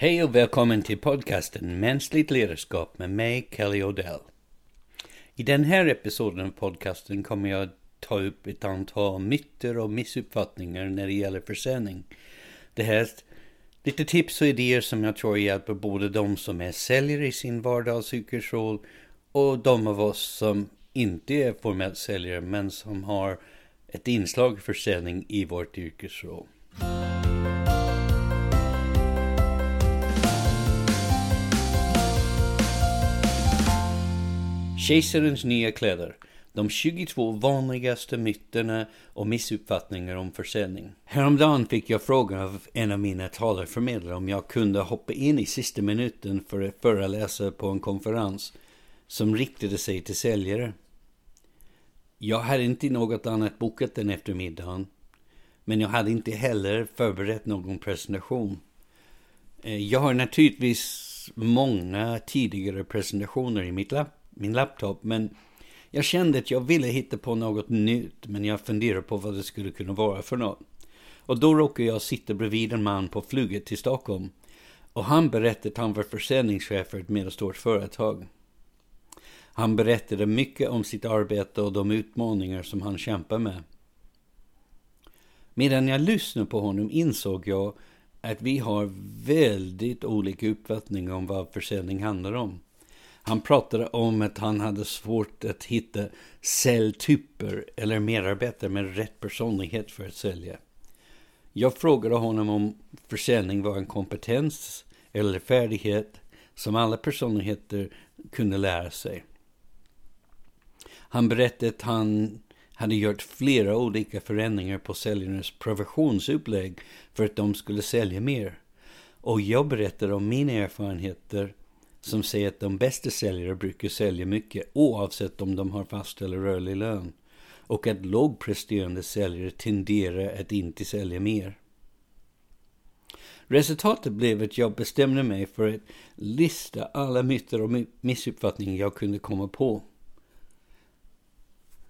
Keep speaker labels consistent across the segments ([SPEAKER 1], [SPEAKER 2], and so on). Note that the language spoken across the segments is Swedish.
[SPEAKER 1] Hej och välkommen till podcasten Mänskligt ledarskap med mig, Kelly Odell. I den här episoden av podcasten kommer jag ta upp ett antal myter och missuppfattningar när det gäller försäljning. Det här är lite tips och idéer som jag tror hjälper både de som är säljare i sin vardagsyrkesroll och de av oss som inte är formellt säljare men som har ett inslag försäljning i vårt yrkesroll. Kejsarens nya kläder. De 22 vanligaste myterna och missuppfattningar om försäljning. Häromdagen fick jag frågan av en av mina talarförmedlare om jag kunde hoppa in i sista minuten för att föreläsa på en konferens som riktade sig till säljare. Jag hade inte något annat bokat den eftermiddagen. Men jag hade inte heller förberett någon presentation. Eh, jag har naturligtvis många tidigare presentationer i mitt lapp, min laptop. Men jag kände att jag ville hitta på något nytt. Men jag funderade på vad det skulle kunna vara för något. Och då råkade jag sitta bredvid en man på flyget till Stockholm. Och han berättade att han var försäljningschef för ett medelstort företag. Han berättade mycket om sitt arbete och de utmaningar som han kämpar med. Medan jag lyssnade på honom insåg jag att vi har väldigt olika uppfattningar om vad försäljning handlar om. Han pratade om att han hade svårt att hitta säljtyper eller medarbetare med rätt personlighet för att sälja. Jag frågade honom om försäljning var en kompetens eller färdighet som alla personligheter kunde lära sig. Han berättade att han hade gjort flera olika förändringar på säljarnas provisionsupplägg för att de skulle sälja mer. Och jag berättade om mina erfarenheter som säger att de bästa säljare brukar sälja mycket oavsett om de har fast eller rörlig lön. Och att lågpresterande säljare tenderar att inte sälja mer. Resultatet blev att jag bestämde mig för att lista alla myter och missuppfattningar jag kunde komma på.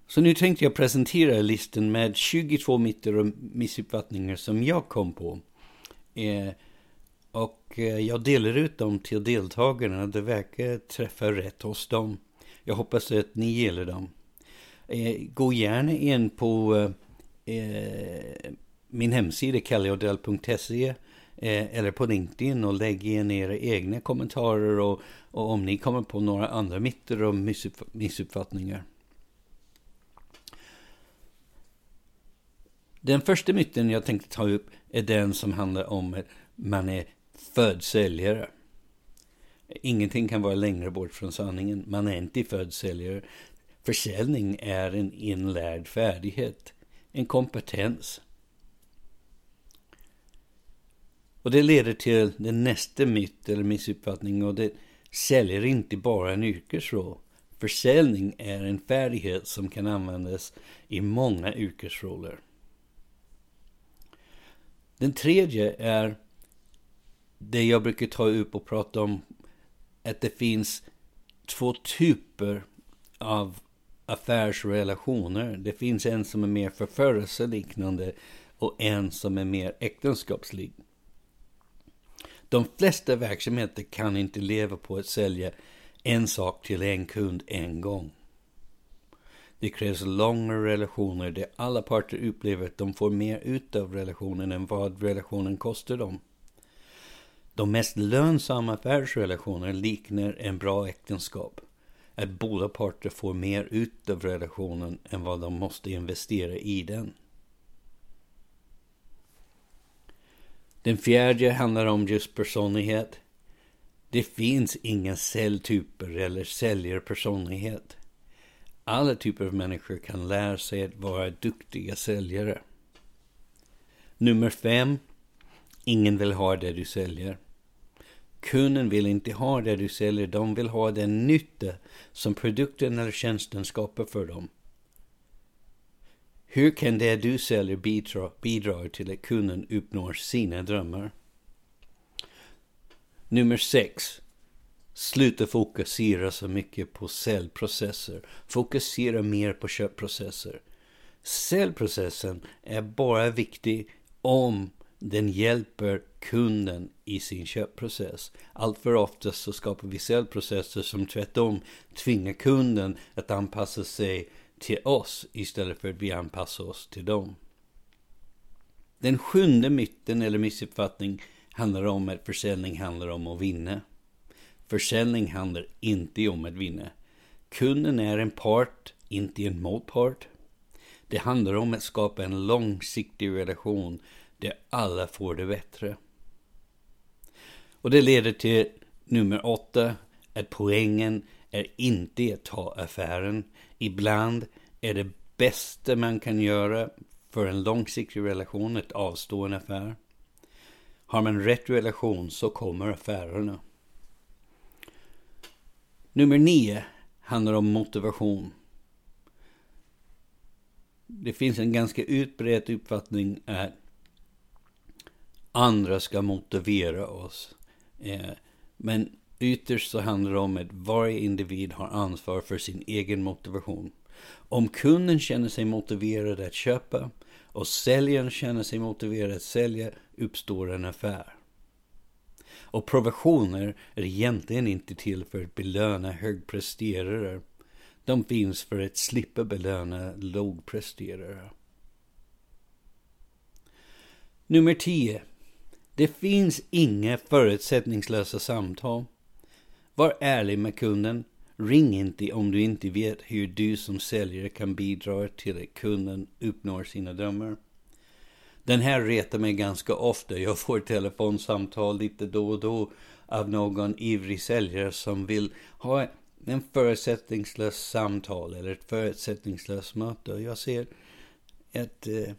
[SPEAKER 1] Så nu tänkte jag presentera listan med 22 myter och missuppfattningar som jag kom på. Eh, och eh, jag delar ut dem till deltagarna. Det verkar träffa rätt hos dem. Jag hoppas att ni gillar dem. Eh, gå gärna in på eh, min hemsida kellyodell.se eller på LinkedIn och lägg in era egna kommentarer och, och om ni kommer på några andra myter och missuppfattningar. Den första myten jag tänkte ta upp är den som handlar om att man är född säljare. Ingenting kan vara längre bort från sanningen. Man är inte född säljare. Försäljning är en inlärd färdighet, en kompetens. Och det leder till den nästa myt eller missuppfattning och det säljer inte bara en yrkesroll. Försäljning är en färdighet som kan användas i många yrkesroller. Den tredje är det jag brukar ta upp och prata om. Att det finns två typer av affärsrelationer. Det finns en som är mer förförelseliknande och en som är mer äktenskapslik. De flesta verksamheter kan inte leva på att sälja en sak till en kund en gång. Det krävs långa relationer där alla parter upplever att de får mer ut av relationen än vad relationen kostar dem. De mest lönsamma affärsrelationer liknar en bra äktenskap. Att båda parter får mer ut av relationen än vad de måste investera i den. Den fjärde handlar om just personlighet. Det finns inga säljtyper eller säljarpersonlighet. Alla typer av människor kan lära sig att vara duktiga säljare. Nummer fem. Ingen vill ha det du säljer. Kunden vill inte ha det du säljer, de vill ha den nytta som produkten eller tjänsten skapar för dem. Hur kan det du säljer bidra, bidra till att kunden uppnår sina drömmar? Nummer sex. Sluta fokusera så mycket på säljprocesser. Fokusera mer på köpprocesser. Säljprocessen är bara viktig om den hjälper kunden i sin köpprocess. Allt för ofta så skapar vi säljprocesser som tvärtom tvingar kunden att anpassa sig till oss istället för att vi anpassar oss till dem. Den sjunde myten eller missuppfattning handlar om att försäljning handlar om att vinna. Försäljning handlar inte om att vinna. Kunden är en part, inte en motpart. Det handlar om att skapa en långsiktig relation där alla får det bättre. Och det leder till nummer åtta, att poängen är inte att ta affären. Ibland är det bästa man kan göra för en långsiktig relation att avstå en affär. Har man rätt relation så kommer affärerna. Nummer nio handlar om motivation. Det finns en ganska utbredd uppfattning att andra ska motivera oss. Eh, men ytterst så handlar det om att varje individ har ansvar för sin egen motivation. Om kunden känner sig motiverad att köpa och säljaren känner sig motiverad att sälja uppstår en affär. Och provisioner är egentligen inte till för att belöna högpresterare. De finns för att slippa belöna lågpresterare. Nummer 10. Det finns inga förutsättningslösa samtal. Var ärlig med kunden. Ring inte om du inte vet hur du som säljare kan bidra till att kunden uppnår sina drömmar. Den här retar mig ganska ofta. Jag får telefonsamtal lite då och då av någon ivrig säljare som vill ha en förutsättningslös samtal eller ett förutsättningslöst möte. Jag ser att eh,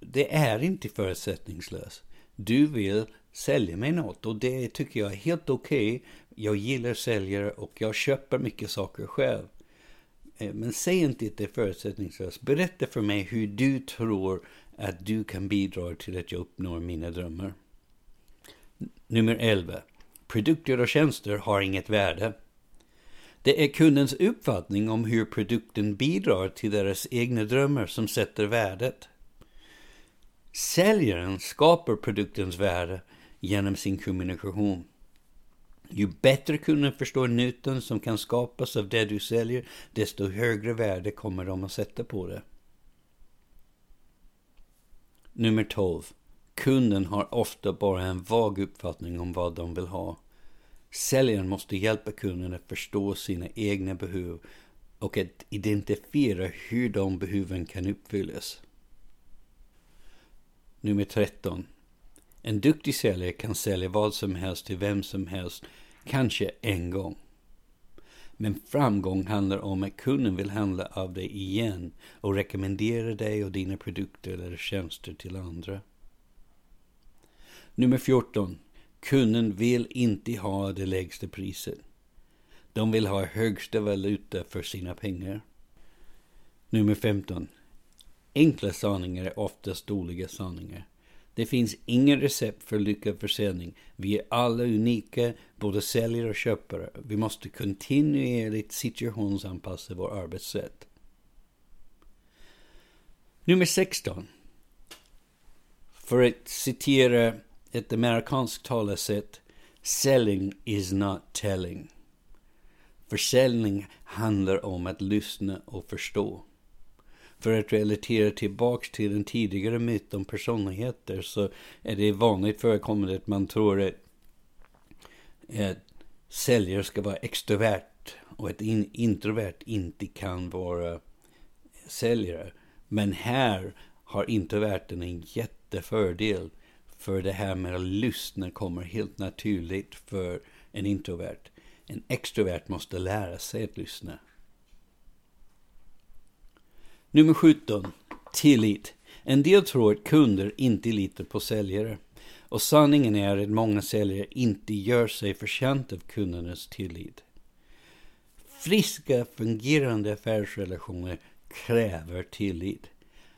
[SPEAKER 1] det är inte förutsättningslöst. Du vill sälja mig något och det tycker jag är helt okej. Okay. Jag gillar säljare och jag köper mycket saker själv. Eh, men säg inte att det är förutsättningslöst. Berätta för mig hur du tror att du kan bidra till att jag uppnår mina drömmar. Nummer 11. Produkter och tjänster har inget värde. Det är kundens uppfattning om hur produkten bidrar till deras egna drömmar som sätter värdet. Säljaren skapar produktens värde genom sin kommunikation. Ju bättre kunden förstår nyttan som kan skapas av det du säljer, desto högre värde kommer de att sätta på det. Nummer 12. Kunden har ofta bara en vag uppfattning om vad de vill ha. Säljaren måste hjälpa kunden att förstå sina egna behov och att identifiera hur de behoven kan uppfyllas. Nummer 13. En duktig säljare kan sälja vad som helst till vem som helst, kanske en gång. Men framgång handlar om att kunden vill handla av dig igen och rekommendera dig och dina produkter eller tjänster till andra. Nummer 14. Kunden vill inte ha det lägsta priset. De vill ha högsta valuta för sina pengar. Nummer 15. Enkla sanningar är oftast dåliga sanningar. Det finns ingen recept för lyckad försäljning. Vi är alla unika, både säljare och köpare. Vi måste kontinuerligt situationsanpassa vårt arbetssätt. Nummer 16. För att citera ett amerikanskt talesätt. Selling is not telling. Försäljning handlar om att lyssna och förstå. För att relatera tillbaks till en tidigare myt om personligheter så är det vanligt förekommande att man tror att, att säljare ska vara extrovert och att in, introvert inte kan vara säljare. Men här har introverten en jättefördel för det här med att lyssna kommer helt naturligt för en introvert. En extrovert måste lära sig att lyssna. Nummer 17. Tillit. En del tror att kunder inte litar på säljare. Och sanningen är att många säljare inte gör sig förtjänta av kundernas tillit. Friska, fungerande affärsrelationer kräver tillit.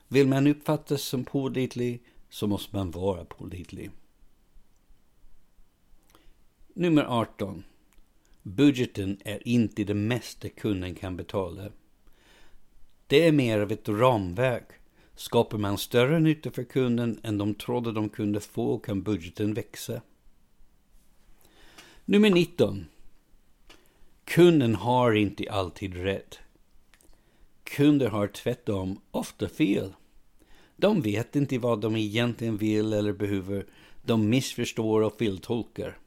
[SPEAKER 1] Vill man uppfattas som pålitlig så måste man vara pålitlig. Nummer 18. Budgeten är inte det mesta kunden kan betala. Det är mer av ett ramverk Skapar man större nytta för kunden än de trodde de kunde få kan budgeten växa. Nummer 19. Kunden har inte alltid rätt. Kunder har tvärtom ofta fel. De vet inte vad de egentligen vill eller behöver. De missförstår och feltolkar.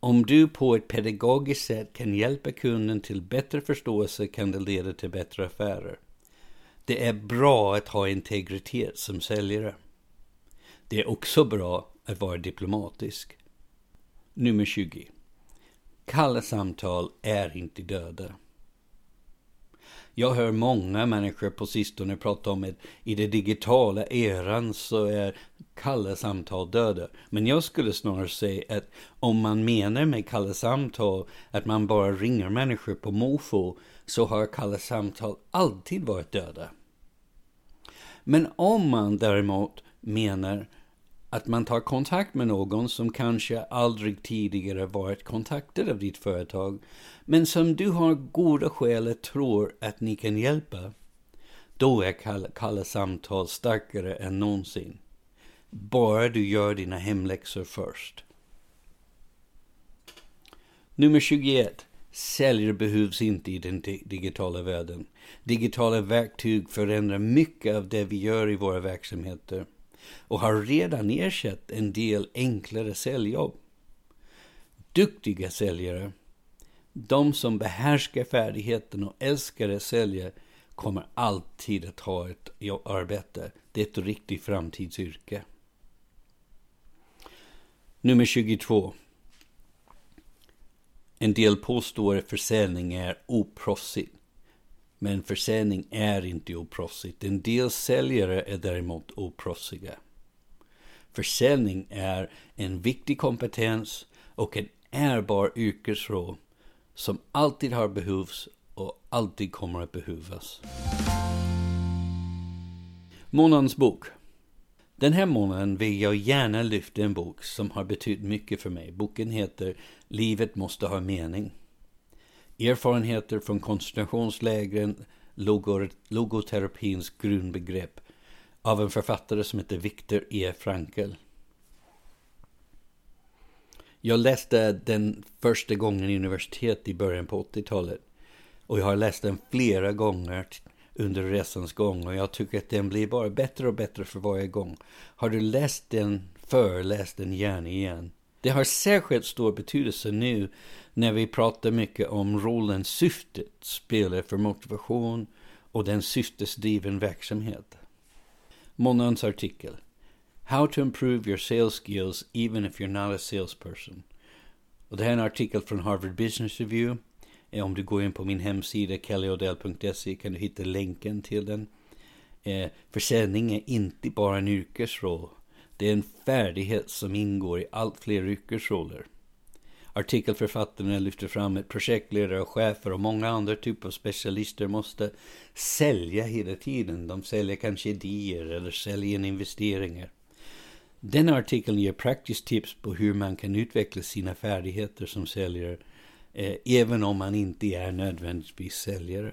[SPEAKER 1] Om du på ett pedagogiskt sätt kan hjälpa kunden till bättre förståelse kan det leda till bättre affärer. Det är bra att ha integritet som säljare. Det är också bra att vara diplomatisk. Nummer 20. Kalla samtal är inte döda. Jag hör många människor på sistone prata om att i den digitala eran så är kalla samtal döda. Men jag skulle snarare säga att om man menar med kalla samtal att man bara ringer människor på måfå så har kalla samtal alltid varit döda. Men om man däremot menar att man tar kontakt med någon som kanske aldrig tidigare varit kontaktad av ditt företag, men som du har goda skäl att tro att ni kan hjälpa, då är kalla, kalla samtal starkare än någonsin. Bara du gör dina hemläxor först. Nummer 21. Säljare behövs inte i den digitala världen. Digitala verktyg förändrar mycket av det vi gör i våra verksamheter och har redan ersatt en del enklare säljjobb. Duktiga säljare, de som behärskar färdigheten och älskar att sälja, kommer alltid att ha ett arbete. Det är ett riktigt framtidsyrke. Nummer 22. En del påstår att försäljning är oproffsigt. Men försäljning är inte oproffsigt. En del säljare är däremot oproffsiga. Försäljning är en viktig kompetens och en ärbar yrkesroll som alltid har behövts och alltid kommer att behövas. Månadens bok. Den här månaden vill jag gärna lyfta en bok som har betytt mycket för mig. Boken heter Livet måste ha mening. Erfarenheter från koncentrationslägren, logoterapins grundbegrepp av en författare som heter Viktor E. Frankl. Jag läste den första gången i universitet i början på 80-talet. Och jag har läst den flera gånger under resans gång och jag tycker att den blir bara bättre och bättre för varje gång. Har du läst den förr, läs den gärna igen. Det har särskilt stor betydelse nu när vi pratar mycket om rollen syftet spelar för motivation och den syftesdriven verksamhet. Månadens artikel. How to improve your sales skills even if you're not a salesperson. Och det här är en artikel från Harvard Business Review. Eh, om du går in på min hemsida kellyodell.se kan du hitta länken till den. Eh, Försäljning är inte bara en yrkesroll. Det är en färdighet som ingår i allt fler yrkesroller. Artikelförfattarna lyfter fram att projektledare och chefer och många andra typer av specialister måste sälja hela tiden. De säljer kanske idéer eller säljer investeringar. Denna artikeln ger praktiskt tips på hur man kan utveckla sina färdigheter som säljare, Eh, även om man inte är nödvändigtvis säljare.